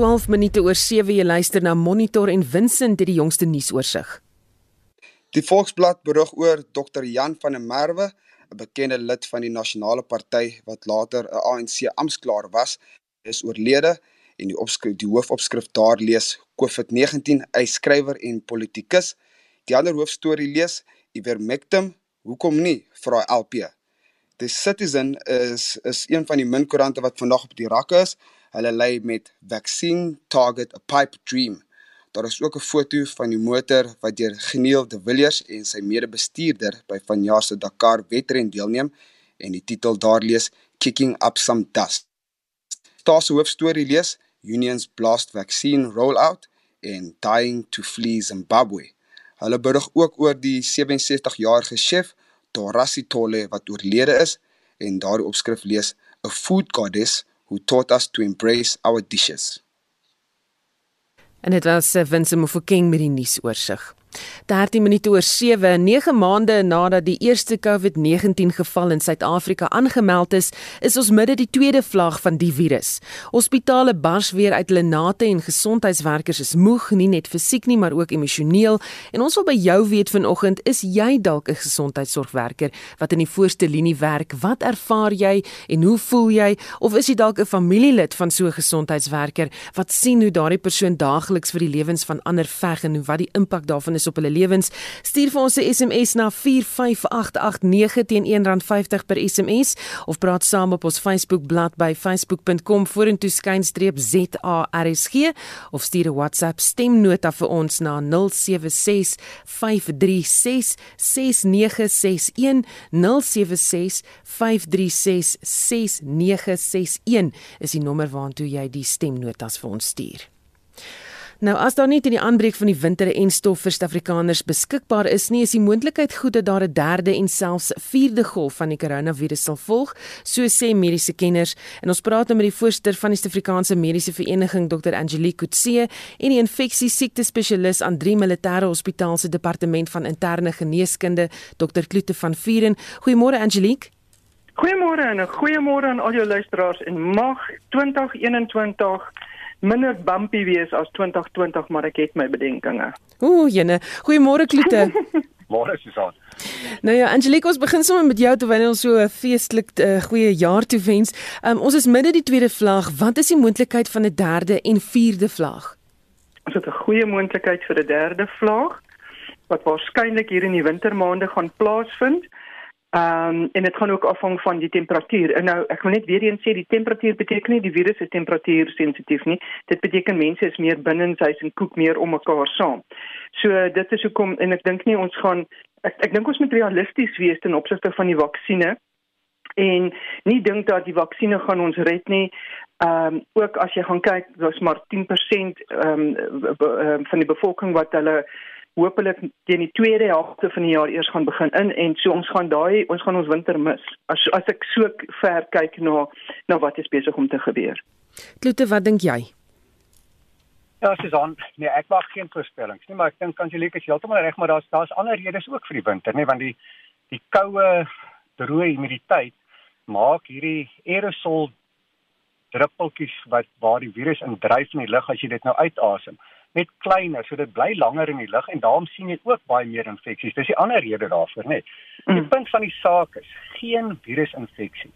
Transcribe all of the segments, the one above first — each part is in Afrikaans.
12 minute oor 7 jy luister na Monitor en Vincent het die jongste nuusoorseig. Die Volksblad berig oor Dr Jan van der Merwe, 'n bekende lid van die Nasionale Party wat later 'n ANC amptklaar was, is oorlede en die opskrif die hoofopskrif daar lees COVID-19 eyskrywer en politikus. Die ander hoofstorie lees Ivermectin, hoekom nie? vra LP. The Citizen is is een van die min koerante wat vandag op die rakke is. Hulle lê met Vaccine Target a Pipe Dream. Daar is ook 'n foto van die motor wat deur Geniel de Villiers en sy mede-bestuurder by vanjaar se Dakar wedren deelneem en die titel daar lees Kicking Up Some Dust. Daar se hoofstorie lees Unions Blast Vaccine Rollout en Dying to Flee Zimbabwe. Hulle berig ook oor die 67-jarige chef Dorasi Tole wat oorlede is en daardie opskrif lees A Food Goddess Who Taught Us to Embrace Our Dishes. En dit was eh, Vincent Mofokeng met die nuusoorseig. 13 minute oor 7, 9 maande nadat die eerste COVID-19 geval in Suid-Afrika aangemeld is, is ons midde die tweede vlaag van die virus. Hospitale bars weer uit hulle nate en gesondheidswerkers is moeg, nie net fisiek nie, maar ook emosioneel. En ons wil by jou weet vanoggend, is jy dalk 'n gesondheidsorgwerker wat in die voorste linie werk? Wat ervaar jy en hoe voel jy? Of is jy dalk 'n familielid van so 'n gesondheidswerker wat sien hoe daardie persoon daagliks vir die lewens van ander veg en wat die impak daarvan is op hulle lewens. Stuur vir ons 'n SMS na 45889 teen R1.50 per SMS of praat saam op ons Facebook bladsy by facebook.com vorentoe skynstreep ZARSG of stuur 'n WhatsApp stemnota vir ons na 076 536 6961 076 536 6961 is die nommer waartoe jy die stemnotas vir ons stuur. Nou as daar nie teen die aanbreek van die winter en stof vir Suid-Afrikaners beskikbaar is nie, is die moontlikheid goed dat daar 'n derde en selfs vierde golf van die koronavirus sal volg, so sê mediese kenners. En ons praat nou met die voorsteur van die Suid-Afrikaanse Mediese Vereniging, Dr. Angelique Kutse, en die infeksie siekte spesialis aan drie militêre hospitale se departement van interne geneeskunde, Dr. Kloete van Vuren. Goeiemôre Angelique. Goeiemôre en 'n goeiemôre aan al jou luisteraars en mag 2021 minder bumpy wees as 2020, maar ek het my bedenkinge. Ooh, jene. Goeiemôre Kloete. Môre Susan. Nou ja, Angelique, ons begin sommer met jou terwyl ons so 'n feestelik uh, goeie jaar toe wens. Um, ons is midde die tweede vlaag. Wat is die moontlikheid van 'n derde en vierde vlaag? Ons het 'n goeie moontlikheid vir 'n derde vlaag wat waarskynlik hier in die wintermaande gaan plaasvind. Ehm um, en dit gaan ook afhang van die temperatuur. En nou ek wil net weer eens sê die temperatuur beteken nie die virus is temperatuur sensitief nie. Dit beteken mense is meer binne in huis en koek meer om mekaar saam. So dit is hoekom en ek dink nie ons gaan ek ek dink ons moet realisties wees ten opsigte van die vaksines en nie dink dat die vaksines gaan ons red nie. Ehm um, ook as jy gaan kyk, daar's maar 10% ehm um, van die bevolking wat hulle hopelik teen die tweede helfte van die jaar eers gaan begin in en so ons gaan daai ons gaan ons winter mis. As as ek so ver kyk na na wat is besig om te gebeur. Klote, wat dink jy? Ja, Susan, nee, ek maak geen voorspellings nie, maar ek dink Angelique is heeltemal reg, maar daar's daar's ander redes ook vir die winter, nê, want die die koue, droë humiditeit maak hierdie aerosol druppeltjies wat waar die virus in dryf in die lug as jy dit nou uitasem net kleiner, so dit bly langer in die lug en daarom sien jy ook baie meer infeksies. Dis die ander rede daarvoor, net. Die mm. punt van die saak is geen virusinfeksie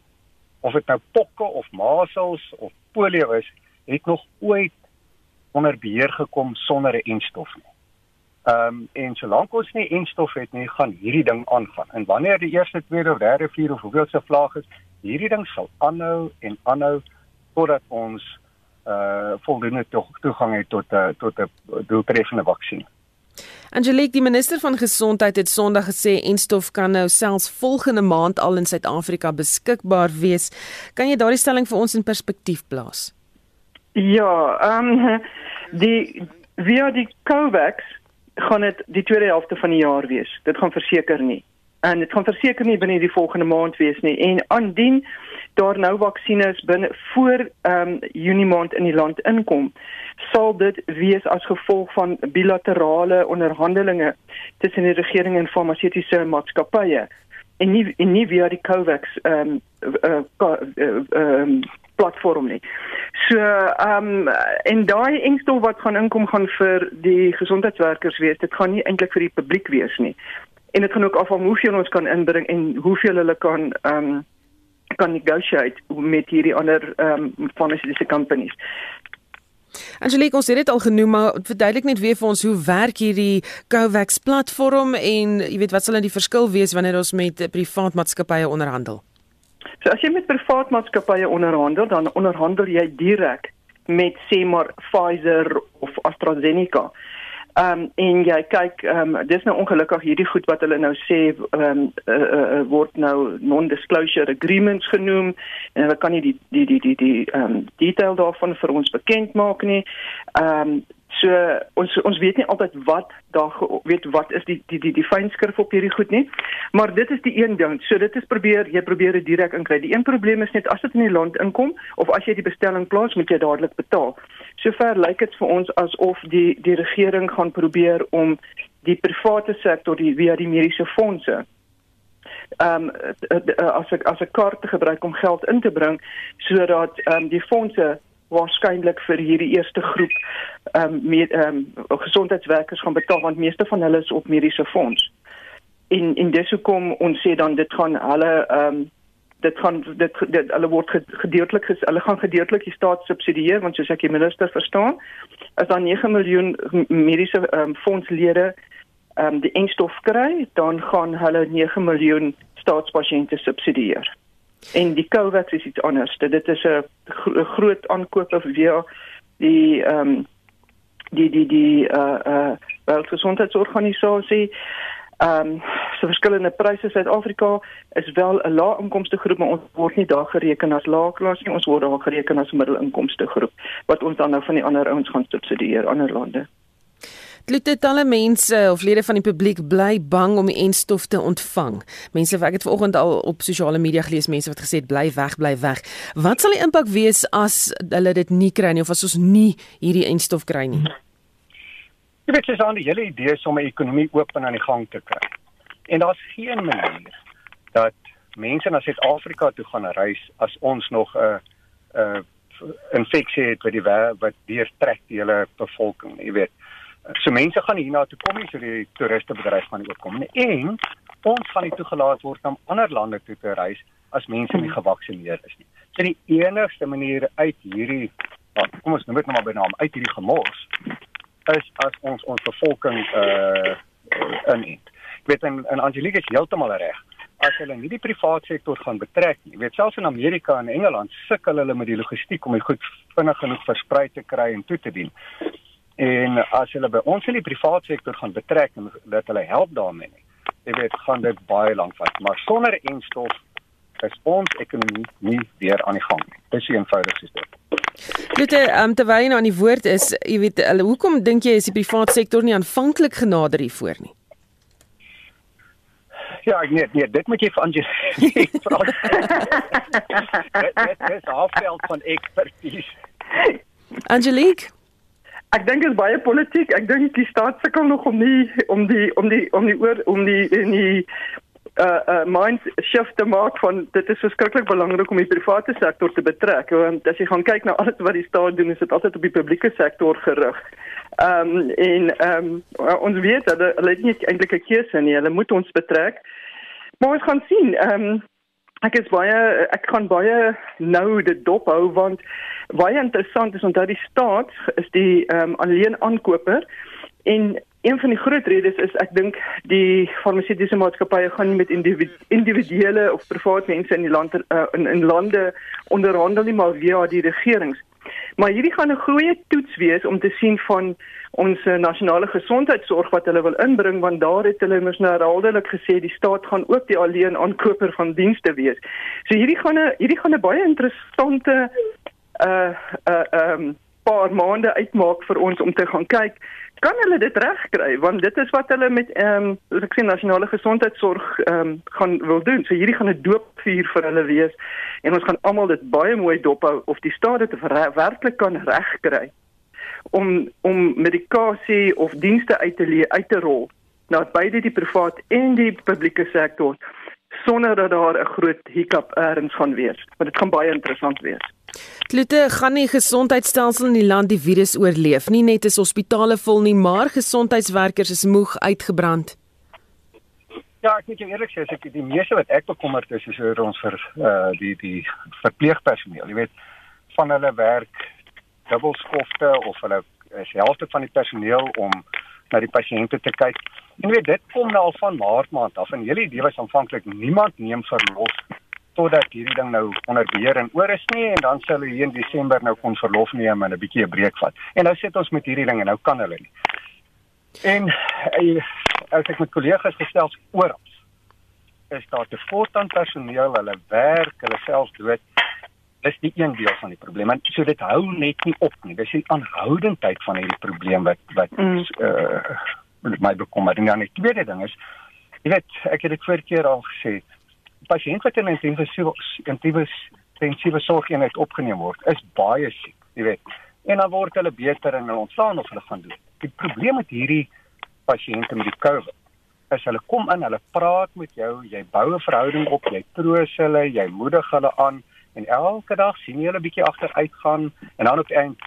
of dit nou pokke of masels of polio is, het nog ooit onder beheer gekom sonder 'n enstof nie. Ehm um, en solank ons nie enstof het nie, gaan hierdie ding aangaan. En wanneer die eerste, tweede of derde, vierde of hoeveelste vlaag is, hierdie ding sal aanhou en aanhou totdat ons uh voldoende toegang het tot 'n uh, tot 'n doeltreffende vaksin. Angelique, die minister van gesondheid het Sondag gesê enstof kan nou selfs volgende maand al in Suid-Afrika beskikbaar wees. Kan jy daardie stelling vir ons in perspektief plaas? Ja, ehm um, die via die Covax gaan dit die tweede helfte van die jaar wees. Dit gaan verseker nie. En dit gaan verseker nie binne die volgende maand wees nie. En aandien daar nou vaksines binne voor ehm um, Junie maand in die land inkom, sal dit wees as gevolg van bilaterale onderhandelinge tussen die regering en farmaseutiese maatskappye en nie en nie via die Covax ehm um, uh, uh, uh, um, platform nie. So ehm um, en daai engstof wat gaan inkom gaan vir die gesondheidswerkers wees. Dit gaan nie eintlik vir die publiek wees nie. En dit gaan ook af van hoeveel ons kan inbring en hoeveel hulle kan ehm um, kan negotiate met hierdie ander ehm um, pharmaceutical companies. Angelique, ons het dit al genoem, maar verduidelik net weer vir ons hoe werk hierdie Covax platform en jy weet wat sal dan die verskil wees wanneer ons met privaat maatskappye onderhandel? So as jy met privaat maatskappye onderhandel, dan onderhandel jy direk met sê maar Pfizer of AstraZeneca. Ehm um, en jy kyk ehm um, dis nou ongelukkig hierdie goed wat hulle nou sê ehm um, uh, uh, word nou non-disclosure agreements genoem en hulle kan nie die die die die die ehm um, detail daarvan vir ons bekend maak nie. Ehm um, So ons ons weet nie altyd wat daar weet wat is die die die die fynskrif op hierdie goed nie. Maar dit is die een ding. So dit is probeer jy probeer dit direk inkry. Die een probleem is net as dit in die land inkom of as jy die bestelling plaas, moet jy dadelik betaal. Sover lyk dit vir ons asof die die regering gaan probeer om die private sektor die via die mediese fondse ehm um, as ek as 'n kaart te gebruik om geld in te bring sodat ehm um, die fondse waarskynlik vir hierdie eerste groep ehm um, met ehm um, gesondheidswerkers gaan betaal want meeste van hulle is op mediese fonds. In in dis hoekom ons sê dan dit gaan hulle ehm um, dit gaan dit, dit hulle word gedeeltelik hulle gaan gedeeltelik die staat subsidieer want soos ek die minister verstaan as daar 9 miljoen mediese um, fondslede um, die enstof kry dan gaan hulle 9 miljoen staatspasiënte subsidieer. En die Covax is iets anders. Dit is 'n gro groot aankoop via die ehm um, die die die uh eh, uh eh, Wêreldgesondheidsorganisasie. Ehm um, so verskillende pryse Suid-Afrika is wel 'n lae inkomste groep, maar ons word nie daar gereken as lae klas nie. Ons word daar gereken as middelinkomste groep wat ons dan nou van die ander ouens gaan subsidieer ander lande. Klote talle mense of lede van die publiek bly bang om die enstof te ontvang. Mense ek het vanoggend al op sosiale media gelees mense wat gesê het bly weg, bly weg. Wat sal die impak wees as hulle dit nie kry nie of as ons nie hierdie enstof kry nie? Jy weet dis aan die hele idee om 'n ekonomie oop en aan die gang te kry. En daar's geen manier dat mense na Suid-Afrika toe gaan reis as ons nog 'n 'n infeksie het wat die wat deurtrek die hele bevolking, jy weet so mense gaan hierna toe kom nie so die toeristebedryf gaan oopkom nie en ons gaan nie toegelaat word om ander lande toe te reis as mense nie gevaksinneer is nie. So die enigste manier uit hierdie ja, kom ons noem dit nou maar by naam uit hierdie gemors is as ons ons bevolking uh inent. Ek weet en, en Angelique is heeltemal reg. As hulle nie die private sektor gaan betrek nie. Jy weet selfs in Amerika en Engeland sukkel hulle met die logistiek om dit goed vinnig genoeg versprei te kry en toe te dien. En as hulle by ons in die private sektor gaan betrek en dat hulle help daarmee. Jy weet, gaan dit baie lank vat, maar sonder enstof is ons ekonomie nie weer aan die gang nie. Dis die eenvoudigste stap. Dit ehm um, terwyl jy nou aan die woord is, jy weet, hulle hoekom dink jy is die private sektor nie aanvanklik genader hiervoor nie? Ja, nee, nee, dit moet jy vir Angie vra. dit is afveld van ekspertise. Angelique Ek dink dit is baie politiek. Ek dink die staat sukkel nog om nie om die om die om die oor om die in die uh uh mind shift te maak van dit is verskriklik belangrik om die private sektor te betrek want as jy gaan kyk na alles wat die staat doen is dit altyd op die publieke sektor gerig. Ehm um, en ehm um, ons weet dat hulle nie eintlik 'n keuse nie. Hulle moet ons betrek. Maar ons gaan sien. Ehm um, ek is baie ek kan baie nou dit dop hou want baie interessant is onthou die staat is die ehm um, alleen aankoper en een van die groot redes is ek dink die farmaseutiese maatskappye gaan met individuele of private mense in die land uh, in, in lande onderhandel nie maar via die regerings Maar hierdie gaan 'n goeie toets wees om te sien van ons nasionale gesondheidsorg wat hulle wil inbring want daar het hulle mos nou herhaaldelik gesê die staat gaan ook die alleen aankoper van dienste wees. So hierdie gaan 'n hierdie gaan 'n baie interessante uh uh um paar maande uitmaak vir ons om te gaan kyk kan hulle dit regkry want dit is wat hulle met ehm um, ek sê nasionale gesondheidsorg ehm um, gaan wil doen. So hierdie gaan 'n doopvuur vir hulle wees en ons gaan almal dit baie mooi dophou of die staat dit werklik kan regkry om om medikasie of dienste uit te uit te rol na beide die privaat en die publieke sektor sonder dat daar 'n groot hiccup erns gaan wees. Maar dit gaan baie interessant wees. Klute gaan nie gesondheidstelsel in die land die virus oorleef nie. Net is hospitale vol nie, maar gesondheidswerkers is moeg uitgebrand. Ja, ek moet jou eerlik sê, as ek die meeste wat ek bekommerd is is oor ons vir uh die die verpleegpersoneel. Jy weet, van hulle werk dubbelskofte of hulle is helfte van die personeel om na die pasiënte te kyk. En weet dit kom nou al van Maart maand af en hele idee was aanvanklik niemand neem verlof totdat hierdie ding nou onder beheer en oor is nie en dan sal hulle hier in Desember nou kon verlof neem en 'n bietjie 'n breek vat. En nou sit ons met hierdie ding en nou kan hulle nie. En uh, as ek met kollegas gesels oral is daar te kort aan personeel, hulle werk, hulle self dood. Dis die een deel van die probleem. En so dit hou net nie op nie. Dis die aanhoudendheid van hierdie probleem wat wat mm. uh my bekommer. En dan die tweede ding is jy weet, ek het dit vorige keer al gesê, pasiënte wat in intensiewe intensiewe intensiewe sorgeenheid opgeneem word, is baie siek, jy weet. En dan word hulle beter en hulle ontslaan of hulle gaan doen. Die probleem met hierdie pasiënte met die COVID is hulle kom in, hulle praat met jou, jy bou 'n verhouding op, jy troos hulle, jy moedig hulle aan en elke dag sien jy hulle bietjie agteruit gaan en dan op eind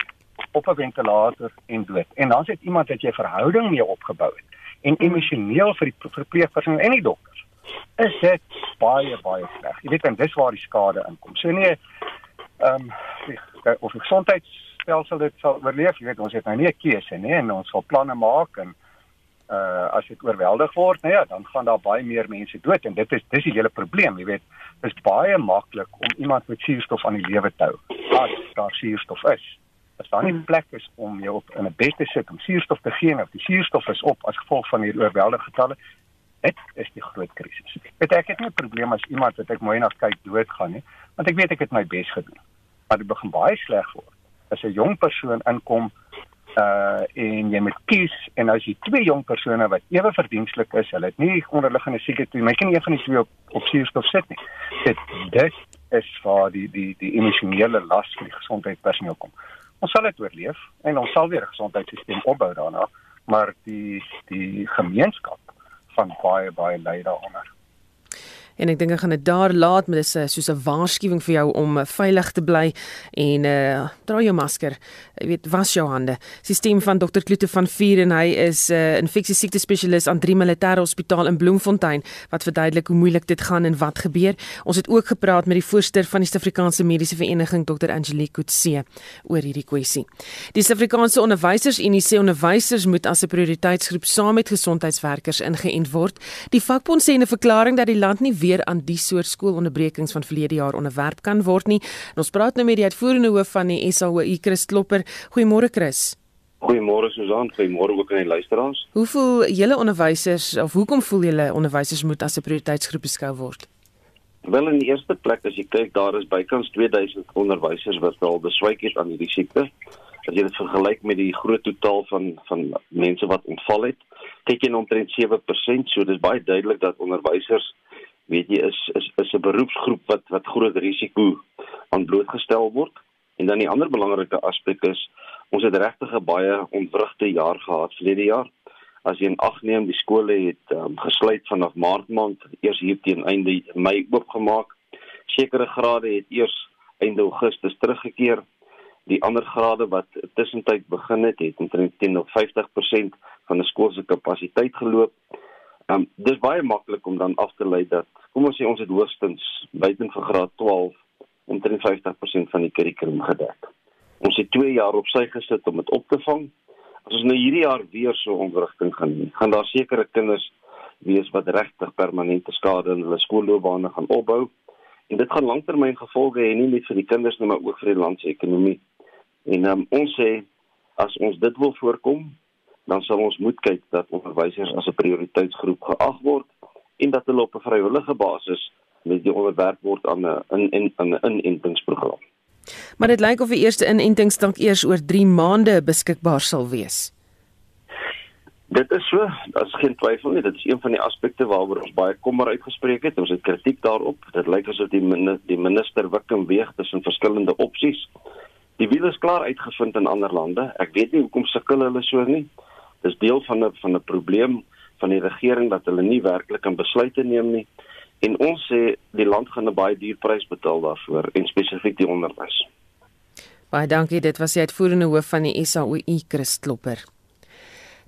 op 'n ventilator en dood. En dan sit iemand wat jy verhouding mee opgebou het en emosioneel vir die verpleegpersoon en die dokters. Is dit baie baie sleg. Jy weet en dis waar die skade inkom. So nee, ehm um, of die gesondheidstelsel dit sal oorleef, jy weet ons het nou nie 'n keuse nie en ons sal planne maak en uh as dit oorweldig word, nou ja, dan gaan daar baie meer mense dood en dit is dis die hele probleem, jy weet. Dit is baie maklik om iemand met suurstof aan die lewe te hou as daar suurstof is. As daar nie hmm. plek is om jou op in 'n bed te sit om suurstof te gee of die suurstof is op as gevolg van hierdie oorweldige getalle, dit is die groot krisis. Weet ek het nie 'n probleem as iemand wat ek mooi na kyk doodgaan nie, want ek weet ek het my bes gedoen. Maar dit begin baie sleg word as 'n jong persoon inkom uh en jy moet kies en as jy twee jong persone wat ewe verdienstelik is, hulle het nie onderliggende siekte, my kan nie een van die twee op op suurstof sit nie. Dit dit is vir die die die emosionele las vir die gesondheidspersoneel kom. Ons sal dit oorleef en ons sal weer 'n gesondheidstelsel opbou daarna, maar die die gemeenskap van baie baie ly daaronder en ek dink ek gaan dit daar laat met dis uh, soos 'n waarskuwing vir jou om uh, veilig te bly en uh, dra jou masker. Jy weet, was jou hande. Sisteem van Dr. Klute van Vier en hy is 'n uh, infeksie siekte spesialis aan Drie Militêre Hospitaal in Bloemfontein wat verduidelik hoe moeilik dit gaan en wat gebeur. Ons het ook gepraat met die voorsteur van die Suid-Afrikaanse Mediese Vereniging Dr. Angelique Kutse oor hierdie kwessie. Die Suid-Afrikaanse Onderwysersunie sê onderwysers moet as 'n prioriteitsgroep saam met gesondheidswerkers ingeënt word. Die vakbond sê in 'n verklaring dat die land nie weer aan die soort skoolonderbrekings van verlede jaar onderwerp kan word nie. En ons praat nou met die uitvoerende hoof van die SAOI, Chris Klopper. Goeiemôre Chris. Goeiemôre Susan, goeiemôre ook aan die luisteraars. Hoe voel julle onderwysers of hoekom voel julle onderwysers moet as 'n prioriteitsgroep beskou word? Wel in die eerste plek as jy kyk daar is bykans 2000 onderwysers wat al beswyk het aan hierdie siekte. As jy dit vergelyk met die groot totaal van van mense wat ontval het, kyk jy na omtrent 7%, so dis baie duidelik dat onderwysers weet jy is is is 'n beroepsgroep wat wat groot risiko aan blootgestel word. En dan die ander belangrike aspek is ons het regtig 'n baie ontwrigte jaar gehad verlede jaar. As jy in ag neem die skole het um, gesluit vanaf Maart maand, eers hier teen einde Mei oopgemaak. Sekere grade het eers einde Augustus teruggekeer. Die ander grade wat tussentyd begin het, het omtrent teen 50% van 'n skool se kapasiteit geloop. Ehm um, dis baie maklik om dan af te lei dat kom ons sê ons het hoogstens buiten vir graad 12 omtrent 50% van die kurrikulum gedek. Ons het 2 jaar op sy gesit om dit op te vang. As ons nou hierdie jaar weer so onrigting gaan nie, gaan daar sekere kinders wees wat regtig permanente skade in hulle skoolloopbane gaan opbou. En dit gaan langtermyn gevolge hê nie net vir die kinders nie, maar ook vir die land se ekonomie. En um, ons sê as ons dit wil voorkom, dan sal ons moet kyk dat onderwysers as 'n prioriteitsgroep geag word en dat hulle op 'n vrywillige basis met die onderwerp word aan 'n in in 'n inentingsprogram. Maar dit lyk of die eerste inentings dalk eers oor 3 maande beskikbaar sal wees. Dit is so, daar's geen twyfel nie, dit is een van die aspekte waaroor ons baie kommer uitgespreek het. Ons het kritiek daarop. Dit lyk asof die minister, die minister wik en weeg tussen verskillende opsies. Die wiel is klaar uitgevind in ander lande. Ek weet nie hoekom sukkel hulle so nie dis deel van 'n van 'n probleem van die regering dat hulle nie werklik kan besluite neem nie En ons sê die land gaan 'n baie duur prys betaal daarvoor en spesifiek die onderwys. Baie dankie, dit was die uitvoerende hoof van die SAOI Chris Klopper.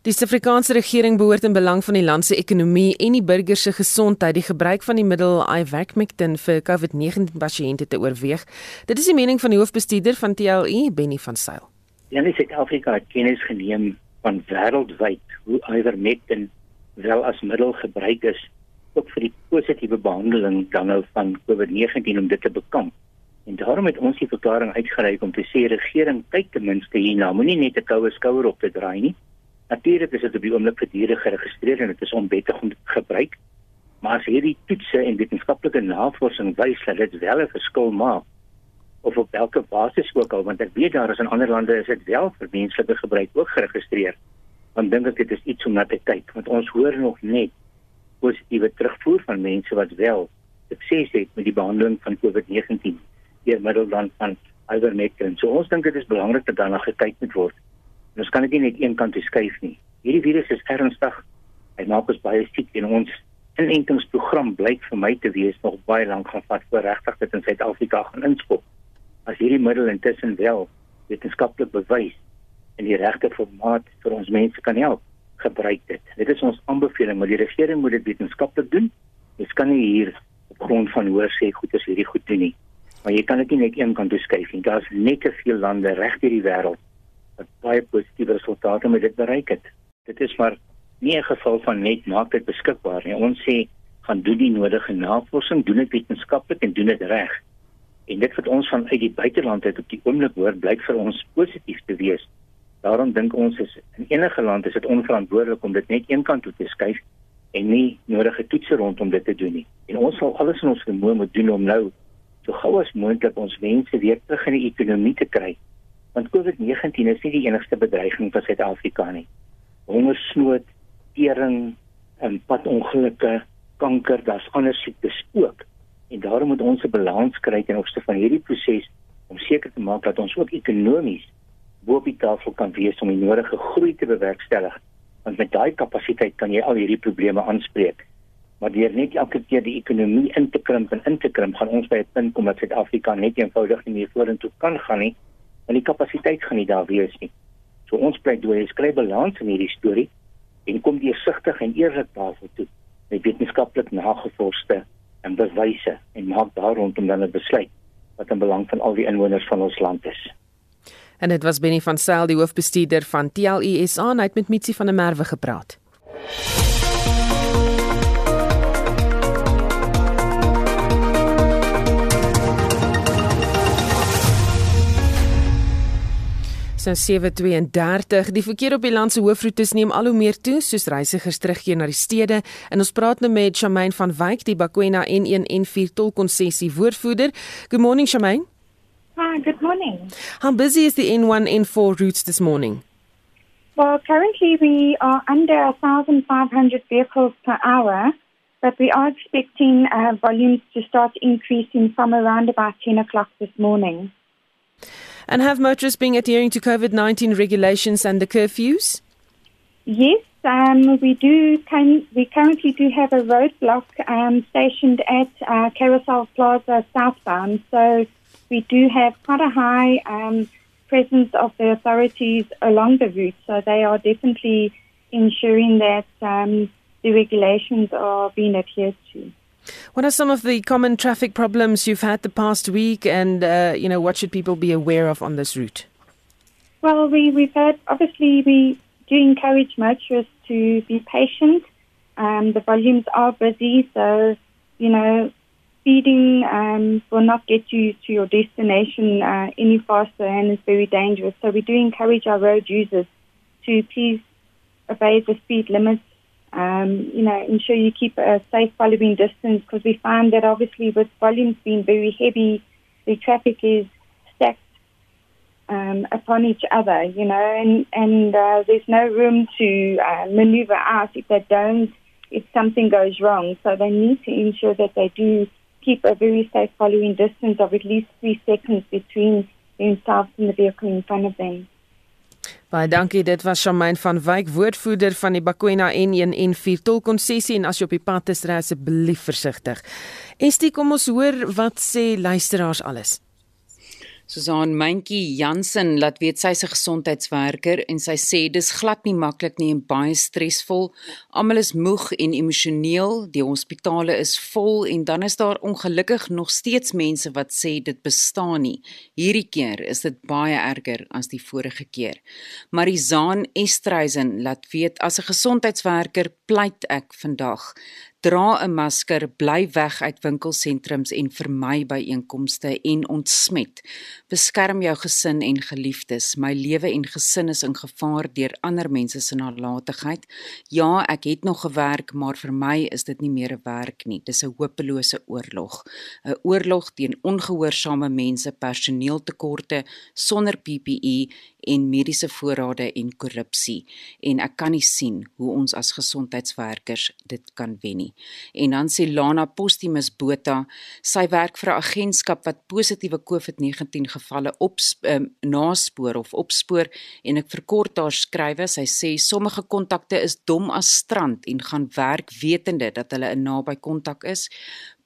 Die Suid-Afrikaanse regering behoort in belang van die land se ekonomie en die burgers se gesondheid die gebruik van die middel Ivermectin vir COVID-19 pasiënte te oorweeg. Dit is die mening van die hoofbestuurder van TLE, Benny van Sail. Ja, die Suid-Afrika het kennis geneem van wêreldwyd hoe Ivermectin wel as middel gebruik is ook vir die positiewe behandeling dan nou van COVID-19 om dit te bekamp. En daarom het ons die verklaring uitgereik om te sê regering kyk ten minste hierna, moenie net 'n koue skouer op te draai nie. Natuurlik is dit op die oomblik vir diere geregistreer en dit is onwettig om te gebruik. Maar as hierdie toetse en wetenskaplike navorsing wys dat dit wel 'n verskil maak of op watter basis ook al want ek weet daar is in ander lande is dit wel vir menslike gebruik ook geregistreer. Dan dink ek dit is iets om na te kyk want ons hoor nog net positiewe terugvoer van mense wat wel sukses het met die behandeling van COVID-19 deur middel dan van ivermectin. So ons dink dit is belangrik dat daarna gekyk moet word. En ons kan dit nie net een kant toe skuif nie. Hierdie virus is ernstig. Hy maak ons baie siek en ons inentingsprogram blyk vir my te wees nog baie lank gaan vat voor regtig dit in Suid-Afrika gaan inskop. As hierdie middel intussen wel wetenskaplik bewys in die regte formaat vir ons mense kan help, gebruik dit. Dit is ons aanbeveling, maar die regering moet dit wetenskaplik doen. Ons kan nie hier op grond van hoor sê goed is hierdie goed doen nie. Maar jy kan dit nie net een kant toe skuif nie. Daar's net te veel lande reg deur die wêreld wat baie positiewe resultate met dit bereik het. Dit is maar nie 'n geval van net maak dit beskikbaar nie. Ons sê gaan doen die nodige navorsing, doen dit wetenskaplik en doen dit reg. En dit wat ons van uit die buiteland uit op die oomblik hoor, blyk vir ons positief te wees. Daarom dink ons is in enige land is dit onverantwoordelik om dit net een kant toe te skuif en nie nodige toetse rondom dit te doen nie. En ons sal alles in ons vermoë moet doen om nou so gou as moontlik ons mense weer terug in die ekonomie te kry want COVID-19 is nie die enigste bedreiging vir Suid-Afrika nie. Hongersnood, tering, en padongelukke, kanker, daar's ander siektes ook. En daarom moet ons 'n balans kry ten opsigte van hierdie proses om seker te maak dat ons ook ekonomies bo op die tafel kan wees om die nodige groei te bewerkstellig. Want met daai kapasiteit kan jy al hierdie probleme aanspreek. Maar deur net elke keer die ekonomie in te krimp en in te krimp, gaan ons by 'n punt kom dat Suid-Afrika net eenvoudig nie meer vorentoe kan gaan nie en die kapasiteit gaan nie daar wees nie. So ons pleidooi is kry balans in hierdie storie en kom deursigtig en eerlik daarvoor toe met wetenskaplik nagevorsde en bewyse en maak daar rondom dan 'n besluit wat in belang van al die inwoners van ons land is. En dit was Benny van Sail die hoofbestuurder van TLESA en hy het met Mitsi van der Merwe gepraat. So 732. Die verkeer op die land se hoofroetes neem al hoe meer toe soos reisigers terugkeer na die stede. En ons praat nou met Shamaine van Wyk, die Bakwena N1N4 tolkonssessie woordvoerder. Good morning Shamaine. Hi, good morning. How busy is the N1N4 routes this morning? Well, currently we are under 1,500 vehicles per hour, but we are expecting uh, volumes to start increasing from around about 10 o'clock this morning. And have motorists been adhering to COVID 19 regulations and the curfews? Yes, um, we do. We currently do have a roadblock um, stationed at uh, Carousel Plaza southbound. So we do have quite a high um, presence of the authorities along the route. So they are definitely ensuring that um, the regulations are being adhered to. What are some of the common traffic problems you've had the past week, and uh, you know what should people be aware of on this route? Well, we, we've had obviously we do encourage motorists to be patient. Um, the volumes are busy, so you know speeding um, will not get you to your destination uh, any faster, and it's very dangerous. So we do encourage our road users to please obey the speed limits um, you know, ensure you keep a safe following distance because we find that obviously with volumes being very heavy, the traffic is stacked um, upon each other, you know, and, and uh, there's no room to uh, maneuver out if they don't, if something goes wrong. So they need to ensure that they do keep a very safe following distance of at least three seconds between themselves and the vehicle in front of them. Baie dankie. Dit was Shamaine van Wyk, woordvoerder van die Bakwena N114 tolkonsessie en as jy op die pad is, ry asseblief versigtig. Estie, kom ons hoor wat sê luisteraars alles. Susan Mentjie Jansen laat weet sy is 'n gesondheidswerker en sy sê dis glad nie maklik nie en baie stresvol. Almal is moeg en emosioneel, die hospitale is vol en dan is daar ongelukkig nog steeds mense wat sê dit bestaan nie. Hierdie keer is dit baie erger as die vorige keer. Marizaan Estreisen laat weet as 'n gesondheidswerker pleit ek vandag dra 'n masker, bly weg uit winkelsentrums en vermy byeenkomste en ontsmet. Beskerm jou gesin en geliefdes. My lewe en gesin is in gevaar deur ander mense se nalatigheid. Ja, ek het nog gewerk, maar vir my is dit nie meer 'n werk nie. Dis 'n hopelose oorlog. 'n Oorlog teen ongehoorsame mense, personeeltekorte, sonder PPE en mediese voorrade en korrupsie. En ek kan nie sien hoe ons as gesondheidswerkers dit kan wen nie nie. En dan sê Lana Postumus Botha, sy werk vir 'n agentskap wat positiewe COVID-19 gevalle op um, naspoor of opspoor en ek verkort haar skrywe. Sy sê sommige kontakte is dom as strand en gaan werk wetende dat hulle 'n naby kontak is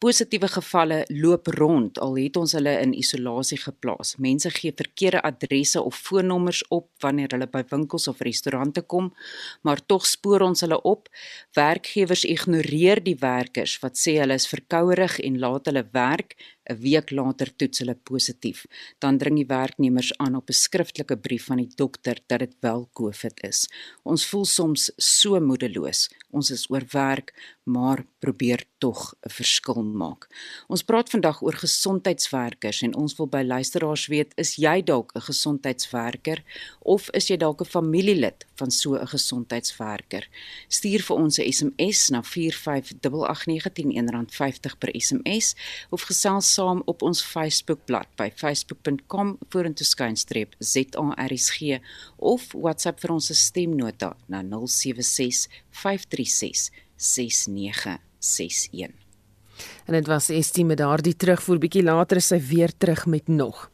positiewe gevalle loop rond al het ons hulle in isolasie geplaas. Mense gee verkeerde adresse of foonnommers op wanneer hulle by winkels of restaurante kom, maar tog spoor ons hulle op. Werkgewers ignoreer die werkers wat sê hulle is verkouerig en laat hulle werk 'n week later toets hulle positief. Dan dring die werknemers aan op 'n skriftelike brief van die dokter dat dit wel COVID is. Ons voel soms so moedeloos. Ons is oorwerk, maar probeer tog 'n verskil maak. Ons praat vandag oor gesondheidswerkers en ons wil by luisteraars weet, is jy dalk 'n gesondheidswerker of is jy dalk 'n familielid van so 'n gesondheidswerker? Stuur vir ons 'n SMS na 4588910 R50 per SMS of gesels saam op ons Facebookblad by facebook.com vorentoe skynstreep ZARSG of WhatsApp vir ons stemnota na 076 536 6961. En dit was Estie met daardie terugvoer bietjie later is sy weer terug met nog.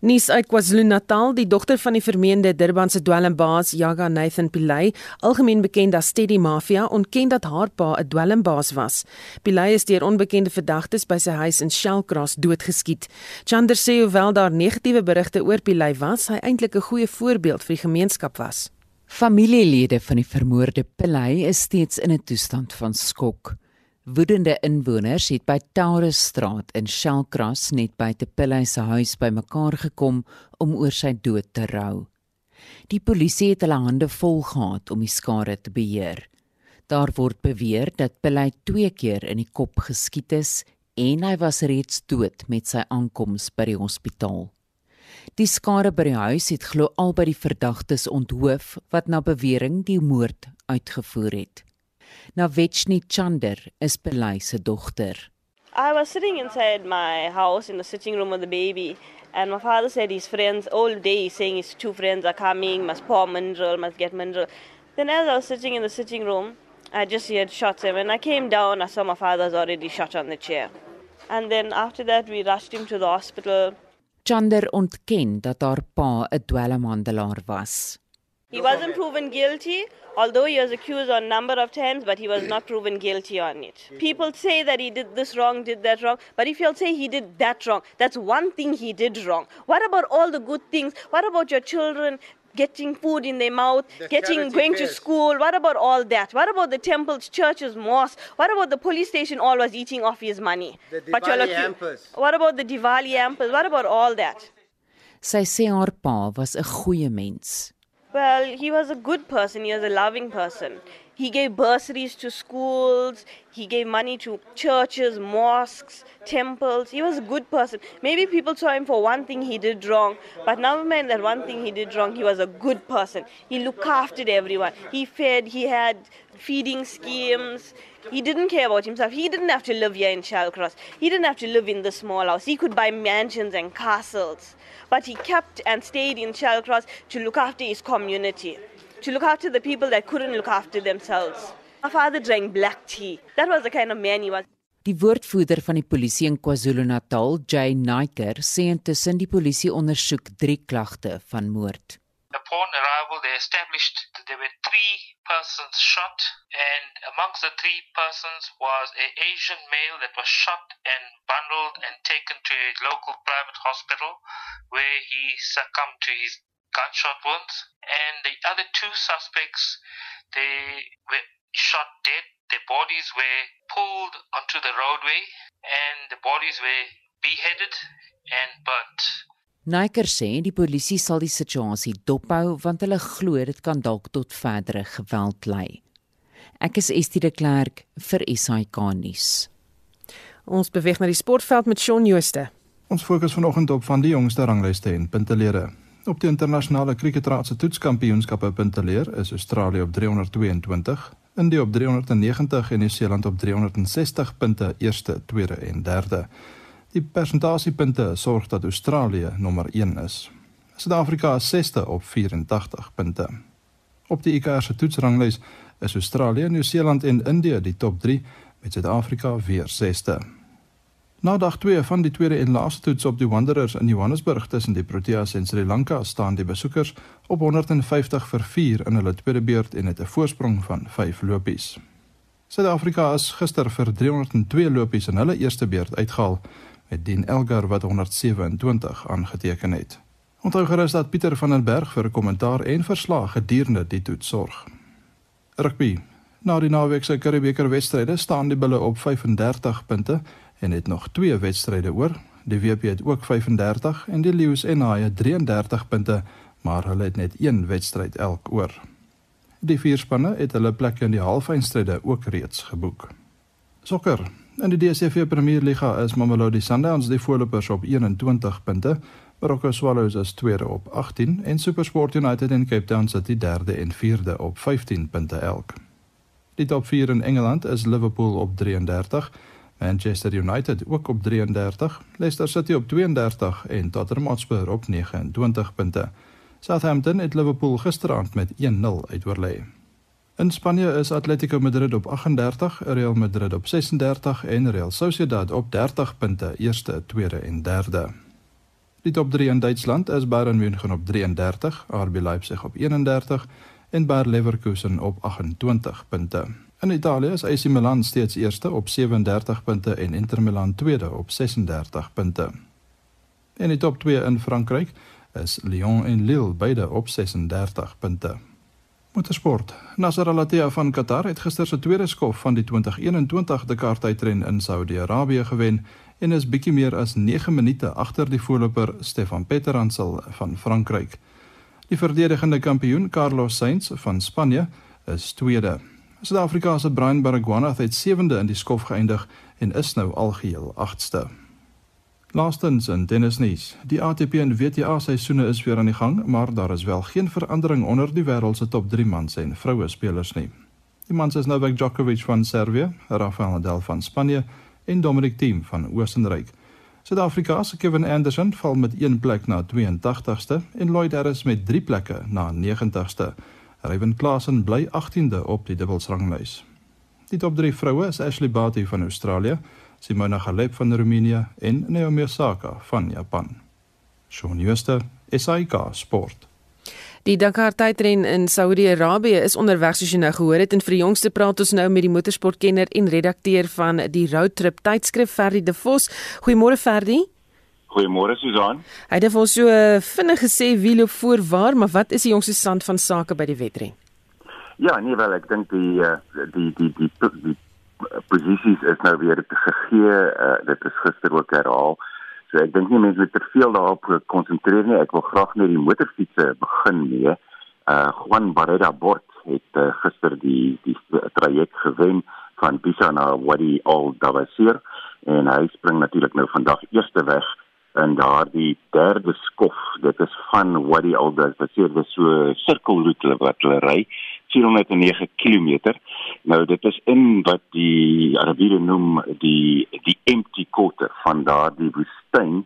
Nuus uit KwaZulu-Natal, die dogter van die vermeende Durbanse dwelmbaas Jaga Nathan Pillay, algemeen bekend as Teddy Mafia, ontken dat haar pa 'n dwelmbaas was. Pillay is deur onbekende verdagtes by sy huis in Shellcross doodgeskiet. Chander sê hoewel daar negatiewe berigte oor Pillay was, hy eintlik 'n goeie voorbeeld vir die gemeenskap was. Familielede van die vermoorde Pillay is steeds in 'n toestand van skok. Woedende inwoners het by Taurusstraat in Shellcross net by te Pillay se huis bymekaar gekom om oor sy dood te rou. Die polisie het hulle hande vol gehad om die skade te beheer. Daar word beweer dat Pillay twee keer in die kop geskiet is en hy was reeds dood met sy aankoms by die hospitaal. Die skade by die huis het glo albei die verdagtes onthoof wat na bewering die moord uitgevoer het. Navechni Chander is Pelay se dogter. I was sitting inside my house in the sitting room with the baby and my father said his friends all day saying his two friends are coming, must pour mineral, must get mineral. Then as I was sitting in the sitting room, I just heard shots and when I came down I saw my father's already shot on the chair. And then after that we rushed him to the hospital. Chander ontken dat haar pa 'n dwelmhandelaar was. He wasn't proven guilty, although he was accused on a number of times, but he was not proven guilty on it. People say that he did this wrong, did that wrong, but if you'll say he did that wrong, that's one thing he did wrong. What about all the good things? What about your children getting food in their mouth, the getting going fairs. to school. What about all that? What about the temples, churches, mosques? What about the police station always eating off his money? The Diwali hampers. What about the Diwali hampers? What about all that? Sy sê haar pa was 'n goeie mens. Well, he was a good person. He was a loving person. He gave bursaries to schools. He gave money to churches, mosques, temples. He was a good person. Maybe people saw him for one thing he did wrong, but never mind that one thing he did wrong. He was a good person. He looked after everyone. He fed. He had feeding schemes. He didn't care about himself. He didn't have to live here in Shellcross. He didn't have to live in the small house. He could buy mansions and castles. But he kept and stayed in Shellcross to look after his community, to look after the people that couldn't look after themselves. My father drank black tea. That was the kind of man he was. Die woordvoerder van die polisie in KwaZulu-Natal, Jay Naiker, sê intussen die polisie ondersoek 3 klagte van moord. Upon arrival, they established that there were three persons shot, and amongst the three persons was a Asian male that was shot and bundled and taken to a local private hospital, where he succumbed to his gunshot wounds. And the other two suspects, they were shot dead. Their bodies were pulled onto the roadway, and the bodies were beheaded and burnt. Niker sê die polisie sal die situasie dophou want hulle glo dit kan dalk tot verdere geweld lei. Ek is Estie de Klerk vir SAK nuus. Ons beweeg na die sportveld met Shaun Jooste. Ons fokus vanoggend op van die jongste ranglyste en puntelere. Op die internasionale kriketraad se toetskampioenskappe punteleer is Australië op 322, India op 390 en Nieu-Seeland op 360 punte, eerste, tweede en derde. Die persentasiepunte sorg dat Australië nommer 1 is. Suid-Afrika is 6ste op 84 punte. Op die ICC se toetsranglys is Australië, Nieu-Seeland en Indië die top 3 met Suid-Afrika weer 6ste. Na dag 2 van die tweede en laaste toets op die Wanderers in Johannesburg tussen die Proteas en Sri Lanka staan die besoekers op 150 vir 4 in hulle tweede beurt en het 'n voorsprong van 5 lopies. Suid-Afrika is gister vir 302 lopies in hulle eerste beurt uitgehaal met Dean Elgar wat 127 aangeteken het. Onthou gerus dat Pieter van den Berg vir 'n kommentaar en verslag gedurende die toets sorg. Rugby. Na die naweek se Curriebeeker wedstryde staan die Bulle op 35 punte en het nog twee wedstryde oor. Die WP het ook 35 en die Lions en Haie 33 punte, maar hulle het net een wedstryd elk oor. Die vier spanne het hulle plekke in die halfeindstryde ook reeds geboek. Sokker. In die DStv Premier Liga is Mamelodi Sundowns die voorlopers op 21 punte, Marokko Swallows is tweede op 18 en SuperSport United en Cape Town die derde en vierde op 15 punte elk. Die top 4 in Engeland is Liverpool op 33, Manchester United ook op 33, Leicester City op 32 en Tottenham Hotspur op 29 punte. Southampton het Liverpool gisteraand met 1-0 uitoorlei. In Spanje is Atletico Madrid op 38, Real Madrid op 36 en Real Sociedad op 30 punte, eerste, tweede en derde. Die top 3 in Duitsland is Bayern München op 33, RB Leipzig op 31 en Bayer Leverkusen op 28 punte. In Italië is AC Milan steeds eerste op 37 punte en Inter Milan tweede op 36 punte. In die top 2 in Frankryk is Lyon en Lille beide op 36 punte. Motorsport. Nasser Al-Attiyah van Qatar het gister se tweede skof van die 2021 Dakar tydren in Saudi-Arabië gewen en is bietjie meer as 9 minute agter die voorloper Stefan Petteransel van Frankryk. Die verdedigende kampioen Carlos Sainz van Spanje is tweede. Suid-Afrika se Brian Baragwanath het sewende in die skof geëindig en is nou algeheel agste. Laastens in tennisnuus. Die ATP en WTA seisoene is weer aan die gang, maar daar is wel geen verandering onder die wêreld se top 3 mans en vroue spelers nie. Die mans is Novak Djokovic van Servië, Rafael Nadal van Spanje en Dominic Thiem van Oostenryk. Suid-Afrika se Kevin Anderson val met 1 plek na 82ste en Lloyd Harris met 3 plekke na 90ste. Ryan Klassen bly 18de op die dubbelsranglys. Die top 3 vroue is Ashley Barty van Australië, Simona Halep van Roemenië en Naomi Osaka van Japan. Shaun Schuster, SAK Sport. Die Dakar tydren in Saudi-Arabië is onderweg soos jy nou gehoor het en vir die jongste praat ons nou met die motorsportkenner en redakteur van die Roadtrip tydskrif Ferdi De Vos. Goeiemôre Ferdi. Goeiemôre Susan. Hy het vir ons so vinnig gesê wie loop voor waar, maar wat is die jongste stand van sake by die wedren? Ja, nee wel, ek dink die die die die die, die posisies is nou weer gegee. Uh, dit is gister ook herhaal. So ek dink nie mense moet te veel daarop konsentreer nie. Ek wil graag met die motorfietsse begin mee. Uh Juan Barrera Bort het uh, gister die die traject gewen van Pisa na Wadi Al Dawasir en hy spring natuurlik nou vandag eerste weg in daardie derde skof. Dit is van Wadi Al Dawasir, dit is so sirkelroete wat hulle ry. 409 km. Nou dit is in wat die Arabiere noem die die empty quarter van daardie woestyn.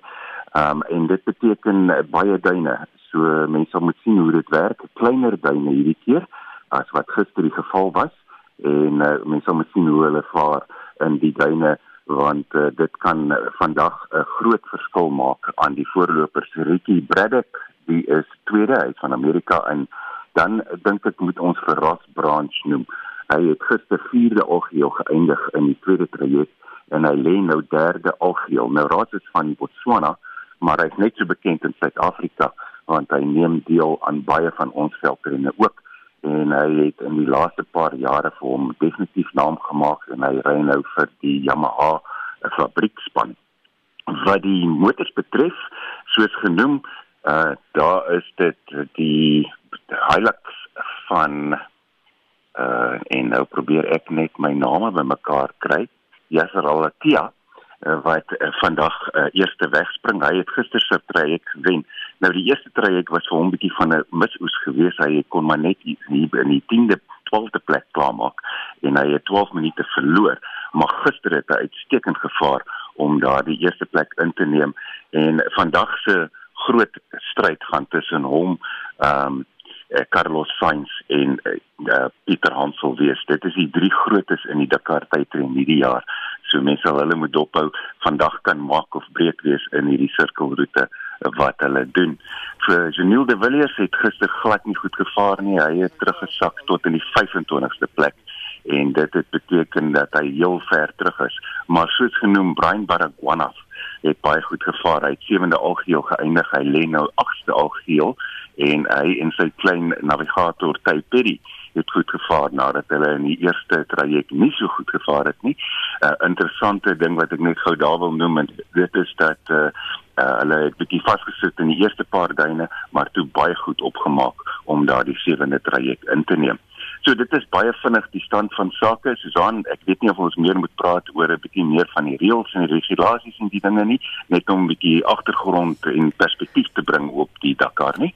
Ehm um, en dit beteken baie duine. So mense moet sien hoe dit werk. Kleiner duine hierdie keer as wat gister die geval was en uh, mense moet sien hoe hulle vaar in die duine want uh, dit kan vandag 'n groot verskil maak aan die voorlopers Ricky Braddock die is tweede uit van Amerika en dan dink ek moet ons vir Ross Branch noem. Hy het gister vierde algeheel geëindig in die tweede traject en hy lê nou derde algeheel. Nou Ross is van Botswana, maar hy is net so bekend in Suid-Afrika want hy neem deel aan baie van ons veldrenne ook en hy het in die laaste paar jare vir hom definitief naam gemaak en hy ry nou vir die Yamaha fabriekspan. Wat die motors betref, soos genoem, uh daar is dit die Hilux van uh en nou probeer ek net my name bymekaar kry. Yasser Al-Attiyah uh, wat uh, vandag uh, eerste wegspring. Hy het gister sy traject gewen. Nou die eerste traject was vir hom 'n bietjie van 'n misoes geweest. Hy kon maar net hier in die 10de, 12de plek klaarmaak en hy het 12 minute verloor. Maar gister het hy uitstekend gevaar om daardie eerste plek in te neem en vandag se groot stryd gaan tussen hom ehm um, Carlos Sainz en uh, Pieter Hansel wees. Dit is die drie grootes in die Dakar tydren hierdie jaar. So mense sal hulle moet dophou. Vandag kan maak of breek wees in hierdie sirkelroete wat hulle doen. Vir Janiel de Villiers het gister glad nie goed gevaar nie. Hy het teruggesak tot in die 25ste plek en dit het beteken dat hy heel ver terug is. Maar soos genoem Brian Baragwanath het baie goed gevaar. Hy het sewende algeheel geëindig. Hy lê nou agste algeheel en hy en sy klein navigator Ty Perry het goed gevaar nadat hulle in die eerste traject nie so goed gevaar het nie. 'n uh, Interessante ding wat ek net gou daar wil noem en dit is dat uh, uh, hulle het bietjie vasgesit in die eerste paar duine, maar toe baie goed opgemaak om daardie sewende traject in te neem. So dit is baie vinnig die stand van sake. Susan, ek weet nie of ons meer moet praat oor 'n bietjie meer van die reëls en die regulasies en die dinge nie, net om 'n bietjie agtergrond en perspektief te bring op die Dakar nie.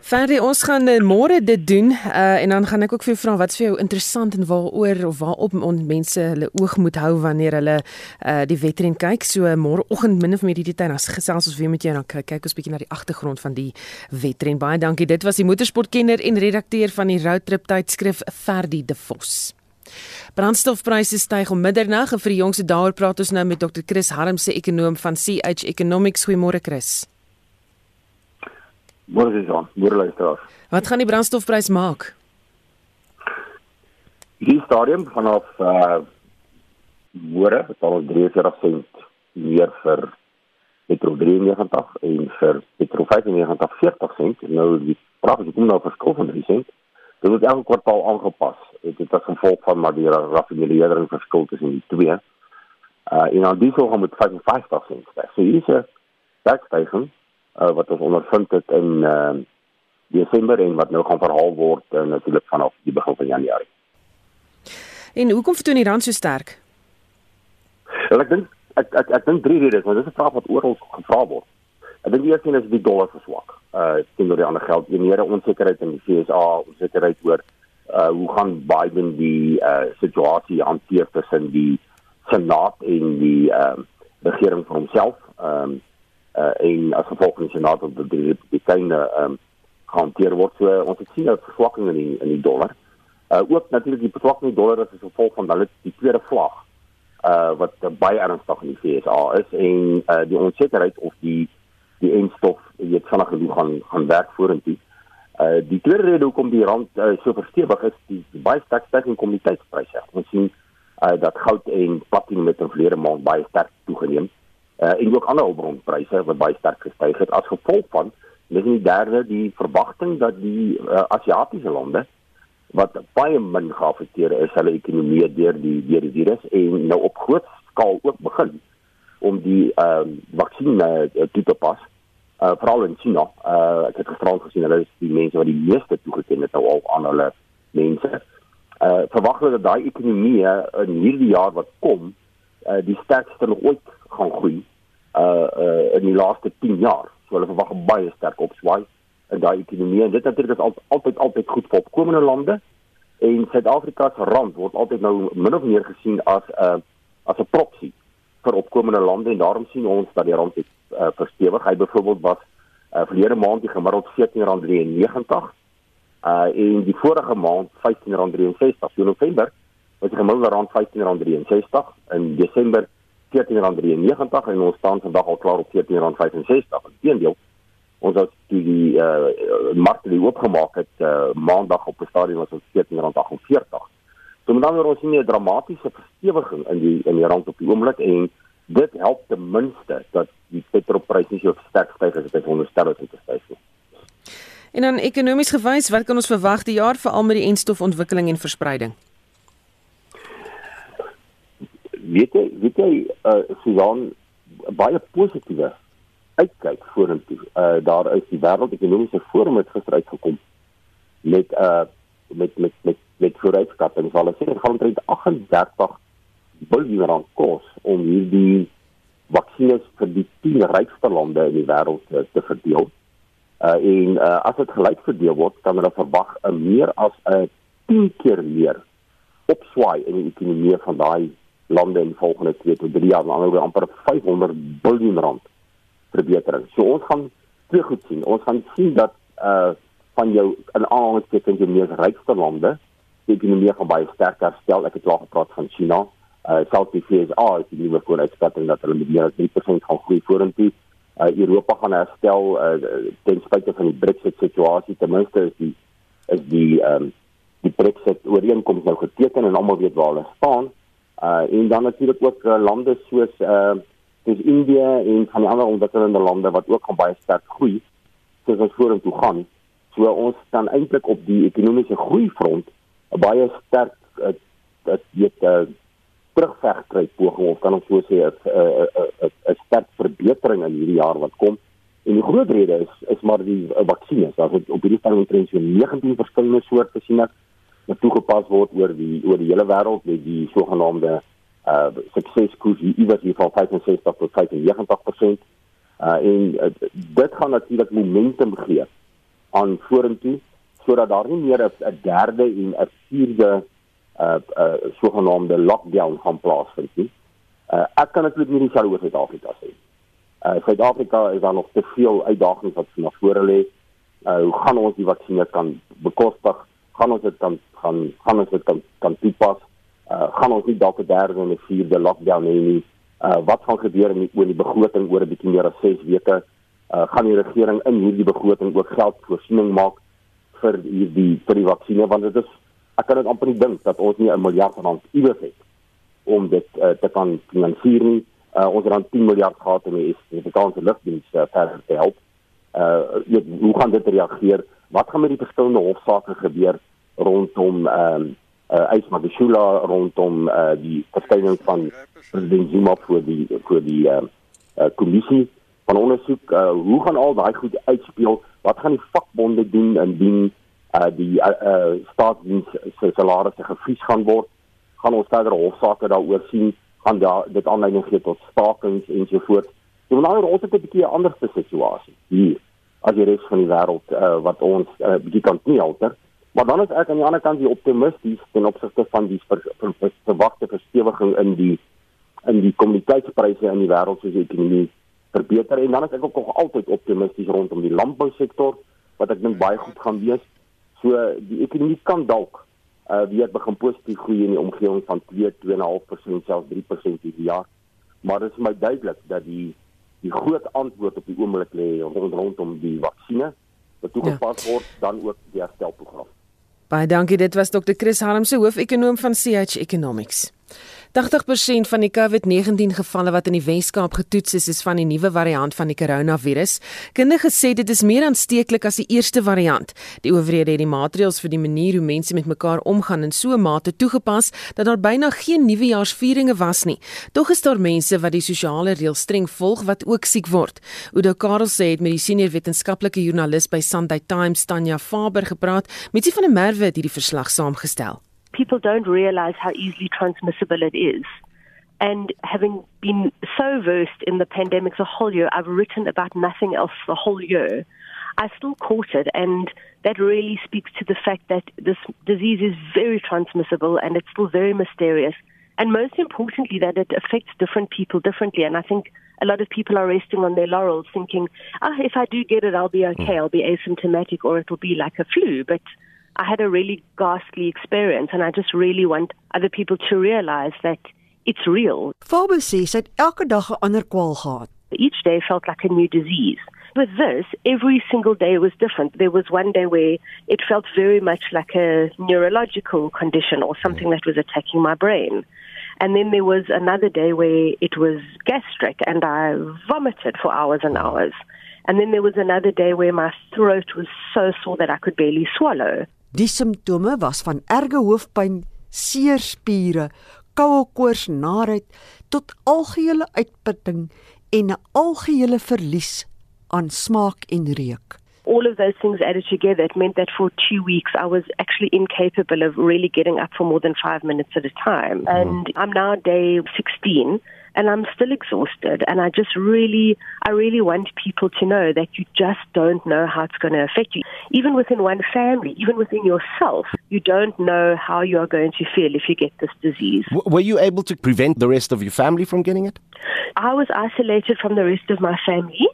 Ferdy, ons gaan uh, môre dit doen uh, en dan gaan ek ook vir jou vra wat's vir jou interessant en waaroor of waarop ons mense hulle oog moet hou wanneer hulle uh, die wedren kyk. So môreoggend min of meer hierdie tyd as gesels ons weer met jou en dan kyk ons bietjie na die agtergrond van die wedren. Baie dankie. Dit was die motorsportkenner en redakteur van die Roadtrip tydskrif Ferdy De Vos. Brandstofpryse styg om middernag en vir die jongste daaroor praat ons nou met Dr. Chris Harmse, ekonom van CH Economics. Goeiemôre Chris. Môre is aan, môre luisteraars. Wat gaan die brandstofprys maak? Die stadium vanaf uh môre betaal ons 43 sent meer vir petrol 93 en vir petrol 95 40 sent. Nou die prys het nou verskil van 3 sent. Dit word elke kwartaal aangepas. Dit is as gevolg van maar die raffinering verskil tussen die twee. Uh en dan diesel gaan met 55 sent. So hier is 'n stygings uh, wat ons ondervind het in uh, Desember en wat nou gaan verhaal word uh, natuurlik vanaf die begin van Januarie. En hoekom vertoon die rand so sterk? Wel ek dink ek ek ek dink drie redes, want dit is 'n vraag wat oral gevra word. Ek dink die eerste een is die dollar verswak. Uh teenoor die ander geld, die meer onsekerheid in die FSA, onsekerheid oor uh hoe gaan Biden die uh situasie hanteer tussen die senaat en die ehm uh, regering vir homself. Ehm um, uh, en as gevolg van die senaat op die republikeine ehm um, hanteer word so uh, ons het sien 'n verswakking in die in die dollar. Uh ook natuurlik die verswakking in die dollar as gevolg van hulle die tweede vlag uh wat uh, baie ernstig in die FSA is en uh die onsekerheid of die die enstof weet vinnig genoeg gaan gaan werk vorentoe. Uh die tweede rede hoekom die rand uh, so verstewig is die, die baie sterk stygings in kommoditeitspryse. Ons sien uh dat goud en platina met 'n verlede maand baie sterk toegeneem uh, en ook ander hulpbronpryse wat baie sterk gestyg het as gevolg van dis in die derde die verwagting dat die uh, Asiatiese lande wat baie min geaffekteer is hulle ekonomie deur die deur die virus en nou op groot skaal ook begin om die ehm uh, vaksinne uh, toe te pas uh, veral in China. Uh, ek het gisterand gesien hulle is die mense wat die meeste toegeken het nou al aan hulle mense. Uh, verwag hulle dat daai ekonomie in hierdie jaar wat kom uh, die sterkste nog ooit gaan groei uh uh in die laaste 10 jaar. So hulle verwag baie sterk opswaai in daai ekonomie en dit natuurlik is al, altyd altyd goed vir opkomende lande en Suid-Afrika se rand word altyd nou min of meer gesien as 'n uh, as 'n proxy vir opkomende lande en daarom sien ons dat die rand het uh, verstewig. Hy byvoorbeeld was uh, verlede maand die gemiddeld R14.93 uh en die vorige maand R15.63. So November was die gemiddelde rand R15.63 in Desember R14.93 en ons staan vandag al klaar op R14.65. Inteendeel, ons het die eh uh, markte die oopgemaak het uh, maandag op 'n stadium was ons R14.48. So met ander ons sien 'n dramatiese verstewiging in die in die rand op die oomblik en dit help ten minste dat die petrolprys nie so sterk styg as dit veronderstel is om te styg nie. En dan ekonomies gewys, wat kan ons verwag die jaar veral met die enstofontwikkeling en verspreiding? Weet jy, weet jy uh Susan baie positiewe uitkyk vorentoe. Uh daar is die wêreldekonomiese forum het gister uitgekom met uh met met met met vooruitskattinge van hulle sê dit gaan omtrent 38 miljard rand kos om hierdie vaksines vir die 10 rykste lande in die wêreld te, te verdeel. Uh en uh, as dit gelyk verdeel word, kan hulle verwag 'n meer as 'n 10 keer meer opswaai in die ekonomie van daai lande in die volgende 2 tot 3 jaar, die ander amper 500 miljard rand verbetering. So ons gaan twee goed sien. Ons gaan sien dat uh van jou in aangestekens jou mees rykste lande die ekonomie gaan baie sterk herstel. Ek het al gepraat van China. Uh Southeast Asia is die nuwe vooruitskatting dat hulle meer as 3% gaan groei vorentoe. Uh Europa gaan herstel uh ten spyte van die Brexit situasie. Ten minste is die is die ehm um, die Brexit ooreenkoms nou geteken en almal weet waar hulle staan. Uh en dan natuurlik ook uh, lande soos uh dis India en van die ander ontwikkelende lande wat ook gaan baie sterk groei soos ons vorentoe gaan. So ons staan eintlik op die ekonomiese groei front 'n baie sterk dat weet 'n uh, terugvegkry poging of kan ons so sê 'n 'n sterk verbetering in hierdie jaar wat kom. En die groot rede is is maar die uh, vaksines. Daar het op hierdie stadium omtrent so 19 verskillende soorte ek wat toegepas word oor die oor die hele wêreld met die sogenaamde uh sukseskoers hier iewers hier van 65 tot 95%. Uh en uh, dit gaan natuurlik momentum gee aan vorentoe sodat daar nie meer 'n derde en 'n vierde uh uh sogenaamde lockdown gaan plaasvind nie. Uh ek kan natuurlik nie dieselfde oor Suid-Afrika sê. Uh Suid-Afrika is daar nog te veel uitdagings wat vore lê. Uh hoe gaan ons die vaksines kan bekostig? Gaan ons dit kan gaan gaan ons dit kan kan toepas? uh, gaan ons nie dalk 'n derde en 'n vierde lockdown hê nie. Uh, wat gaan gebeur die, oor die begroting oor 'n bietjie meer as 6 weke? Uh, gaan die regering in hierdie begroting ook geld voorsiening maak vir hierdie vir die vaksines want dit is ek kan dit amper nie dink dat ons nie 'n miljard rand iewers het om dit uh, te kan finansier nie. Uh, ons het dan 10 miljard gehad om die Suid-Afrikaanse lugdiens uh, verder te help. Uh weet, hoe gaan dit reageer? Wat gaan met die verskillende hofsaake gebeur rondom ehm uh, uh, Ys Magashula rondom uh, die verskyning van president Zuma voor die voor die uh, uh, kommissie van ondersoek. Uh, hoe gaan al daai goed uitspeel? Wat gaan die vakbonde doen indien uh, die uh, uh, staatsdiens se salarisse gevries gaan word? Gaan ons verder hofsaake daaroor sien? Gaan daar dit aanleiding gee tot stakings ensovoorts? So nou ons het 'n bietjie 'n ander situasie hier as die res van die wêreld uh, wat ons 'n uh, bietjie kan nie alter Maar dan is ek aan die ander kant die optimisties ten opsigte van die ver, ver, ver, verwagte verstewiging in die in die kommuniteitspryse in die wêreld soos die ekonomie verbeter en dan is ek ook nog altyd optimisties rondom die landbousektor wat ek dink baie goed gaan wees. So die ekonomie kan dalk uh weer begin positief groei in die omgewing van 2 2.5% selfs 3% hierdie jaar. Maar dit is my duidelik dat die die groot antwoord op die oomblik lê rondom die vaksines wat toegepas ja. word dan ook die herstelprogram. Baie dankie. Dit was Dr. Chris Harmse, hoofekonoom van CH Economics. 80% van die COVID-19 gevalle wat in die Wes-Kaap getoets is, is van die nuwe variant van die koronavirus. Kundiges sê dit is meer aansteeklik as die eerste variant. Die owerhede het die maatreëls vir die manier hoe mense met mekaar omgaan in so 'n mate toegepas dat daar byna geen nuwejaarsvieringe was nie. Tog is daar mense wat die sosiale reëls streng volg wat ook siek word. Oudo Karel sê het met die senior wetenskaplike joernalis by Sunday Times, Tanya Faber, gepraat. Mitsie van der Merwe het hierdie verslag saamgestel. People don't realize how easily transmissible it is. And having been so versed in the pandemic the whole year, I've written about nothing else the whole year. I still caught it, and that really speaks to the fact that this disease is very transmissible and it's still very mysterious. And most importantly, that it affects different people differently. And I think a lot of people are resting on their laurels, thinking, "Ah, oh, if I do get it, I'll be okay. I'll be asymptomatic, or it'll be like a flu." But I had a really ghastly experience and I just really want other people to realize that it's real. Faber sê sy het elke dag 'n ander kwaal gehad. Each day felt like a new disease. With this, every single day was different. There was one day where it felt very much like a neurological condition or something mm. that was attacking my brain. And then there was another day where it was gastric and I vomited for hours and hours. And then there was another day where my throat was so sore that I could barely swallow. Die simptome was van erge hoofpyn, seer spiere, koue koors, naait tot algehele uitputting en 'n algehele verlies aan smaak en reuk. All of those things added together, it meant that for two weeks I was actually incapable of really getting up for more than five minutes at a time. And I'm now day 16 and I'm still exhausted. And I just really, I really want people to know that you just don't know how it's going to affect you. Even within one family, even within yourself, you don't know how you are going to feel if you get this disease. W- were you able to prevent the rest of your family from getting it? I was isolated from the rest of my family.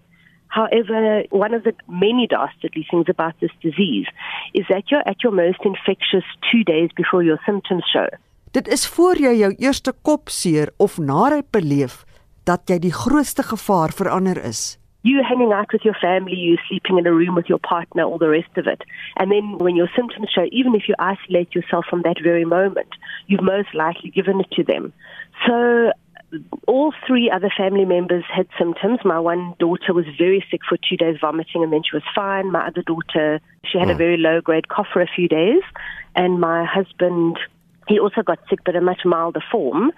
However, one of the many dastardly things about this disease is that you're at your most infectious two days before your symptoms show. Dit is voor jy jou eerste kopseer of naait beleef dat jy die grootste gevaar vir ander is. You hanging out with your family, you sleeping in a room with your partner, all the rest of it. And then when your symptoms show, even if you isolate yourself from that very moment, you've most likely given it to them. So all three other family members had symptoms. My one daughter was very sick for two days, vomiting, and then she was fine. My other daughter, she had a very low grade cough for a few days. And my husband, he also got sick, but a much milder form.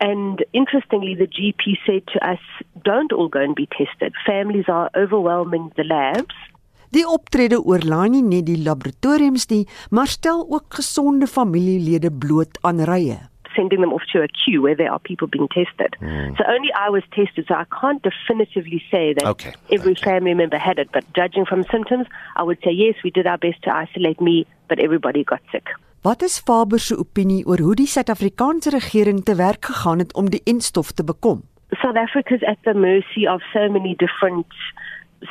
And interestingly, the GP said to us, don't all go and be tested. Families are overwhelming the labs. Die optrede oorlaai nie net die laboratoriums nie, maar stel ook gesonde familielede bloot aan rye. sending them off to a queue where there are people being tested. Hmm. So only I was tested, so I can't definitively say that Okay, every family member had it. But judging from symptoms, I would say yes, we did our best to isolate me, but everybody got sick. Wat is Faber se opinie oor hoe die Suid-Afrikaanse regering te werk gegaan het om die enstof te bekom? South Africa's at the mercy of so many different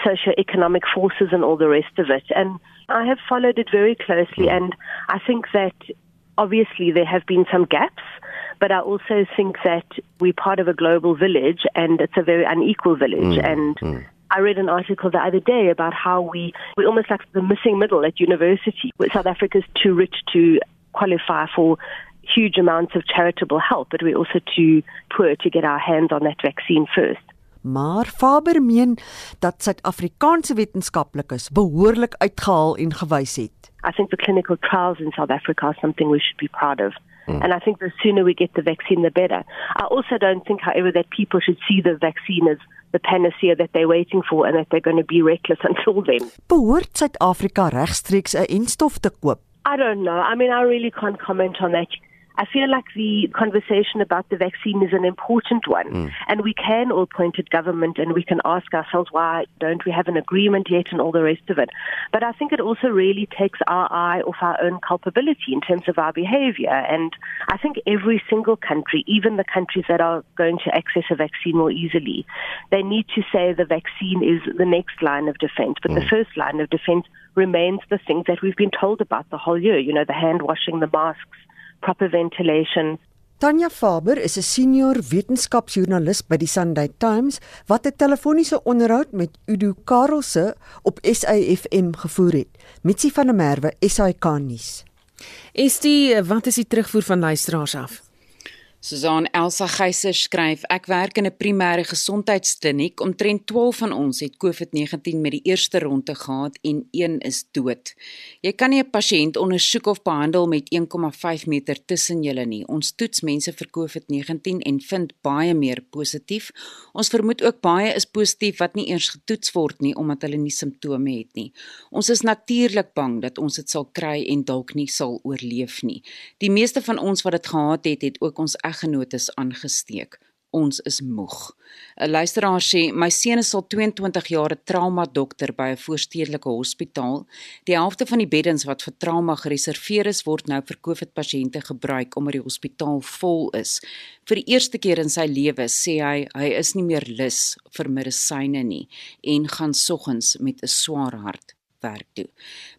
socio-economic forces and all the rest of it. And I have followed it very closely, and I think that obviously there have been some gaps, but I also think that we're part of a global village, and it's a very unequal village. And I read an article the other day about how we we're almost like the missing middle at university. Where South Africa's too rich to qualify for huge amounts of charitable help, but we're also too poor to get our hands on that vaccine first. Maar Faber meen dat Suid-Afrikaanse wetenskaplikes behoorlik uitgehaal en gewys het. I think the clinical trials in South Africa are something we should be proud of. And I think the sooner we get the vaccine, the better. I also don't think, however, that people should see the vaccine as the panacea that they're waiting for and that they're going to be reckless until then. Behoort Suid-Afrika regstreeks 'n enstof te koop? I don't know. I mean, I really can't comment on that. I feel like the conversation about the vaccine is an important one. Mm. And we can all point at government and we can ask ourselves, why don't we have an agreement yet and all the rest of it? But I think it also really takes our eye off our own culpability in terms of our behavior. And I think every single country, even the countries that are going to access a vaccine more easily, they need to say the vaccine is the next line of defense. But the mm. first line of defense remains the things that we've been told about the whole year, you know, the hand washing, the masks, proper ventilation. Tanya Faber is 'n senior wetenskapsjoernalis by die Sunday Times wat 'n telefoniese onderhoud met Udo Karelse op SAFM gevoer het. Mitsi van der Merwe, SAK nuus. Is die wat is die terugvoer van luisteraars af? Susan Elsa Geyser skryf: Ek werk in 'n primêre gesondheidskliniek. Omtrent 12 van ons het COVID-19 met die eerste ronde gehad en een is dood. Jy kan nie 'n pasiënt ondersoek of behandel met 1,5 meter tussen julle nie. Ons toets mense vir COVID-19 en vind baie meer positief. Ons vermoed ook baie is positief wat nie eers getoets word nie omdat hulle nie simptome het nie. Ons is natuurlik bang dat ons dit sal kry en dalk nie sal oorleef nie. Die meeste van ons wat dit gehad het, het ook ons eggenotes aangesteek. Ons is moeg. 'n Luisteraar sê my seun is al 22 jaar 'n trauma dokter by 'n voorstedelike hospitaal. Die helfte van die beddens wat vir trauma gereserveer is, word nou vir COVID-pasiënte gebruik omdat die hospitaal vol is. Vir die eerste keer in sy lewe sê hy hy is nie meer lus vir medisyne nie en gaan soggens met 'n swaar hart werk toe.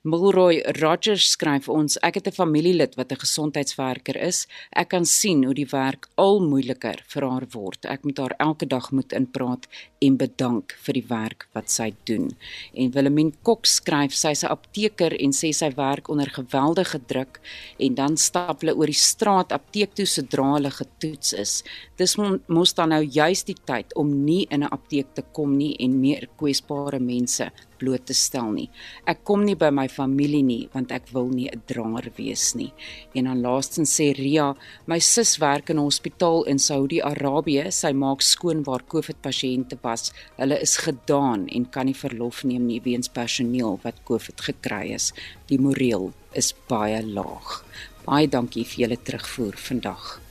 Milroy Rogers skryf ons: Ek het 'n familielid wat 'n gesondheidswerker is. Ek kan sien hoe die werk al moeiliker vir haar word. Ek moet haar elke dag moet inpraat en bedank vir die werk wat sy doen. En Willemien Kok skryf sy's 'n apteker en sê sy werk onder geweldige druk en dan stap hulle oor die straat apteek toe sodra hulle getoets is. Dis mos dan nou juist die tyd om nie in 'n apteek te kom nie en meer kwesbare mense bloot te stel nie. Ek kom nie by my familie nie want ek wil nie 'n dranger wees nie. En dan laastens sê Ria, my sus werk in 'n hospitaal in Saudi-Arabië. Sy maak skoon waar COVID-pasiënte was. Hulle is gedaan en kan nie verlof neem nie weens personeel wat COVID gekry is. Die moreel is baie laag. Baie dankie vir julle terugvoer vandag.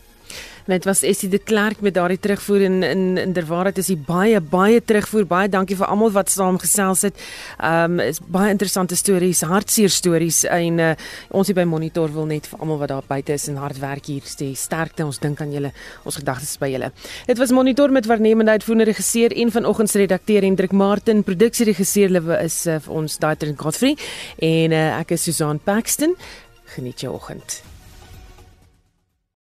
Net was Essie de Klerk met daardie terugvoer in in inderwaarheid is hy baie baie terugvoer. Baie dankie vir almal wat saamgesels het. Ehm um, is baie interessante stories, hartseer stories en uh, ons hier by Monitor wil net vir almal wat daar buite is en hard werk hier sê sterkte. Ons dink aan julle. Ons gedagtes by julle. Dit was Monitor met waarnemende uitvoerende regisseur en vanoggend se redakteur Hendrik Martin, produksieregisseur Lewe is uh, vir ons Daitrin Godfrey en uh, ek is Susan Paxton. Geniet jou oggend.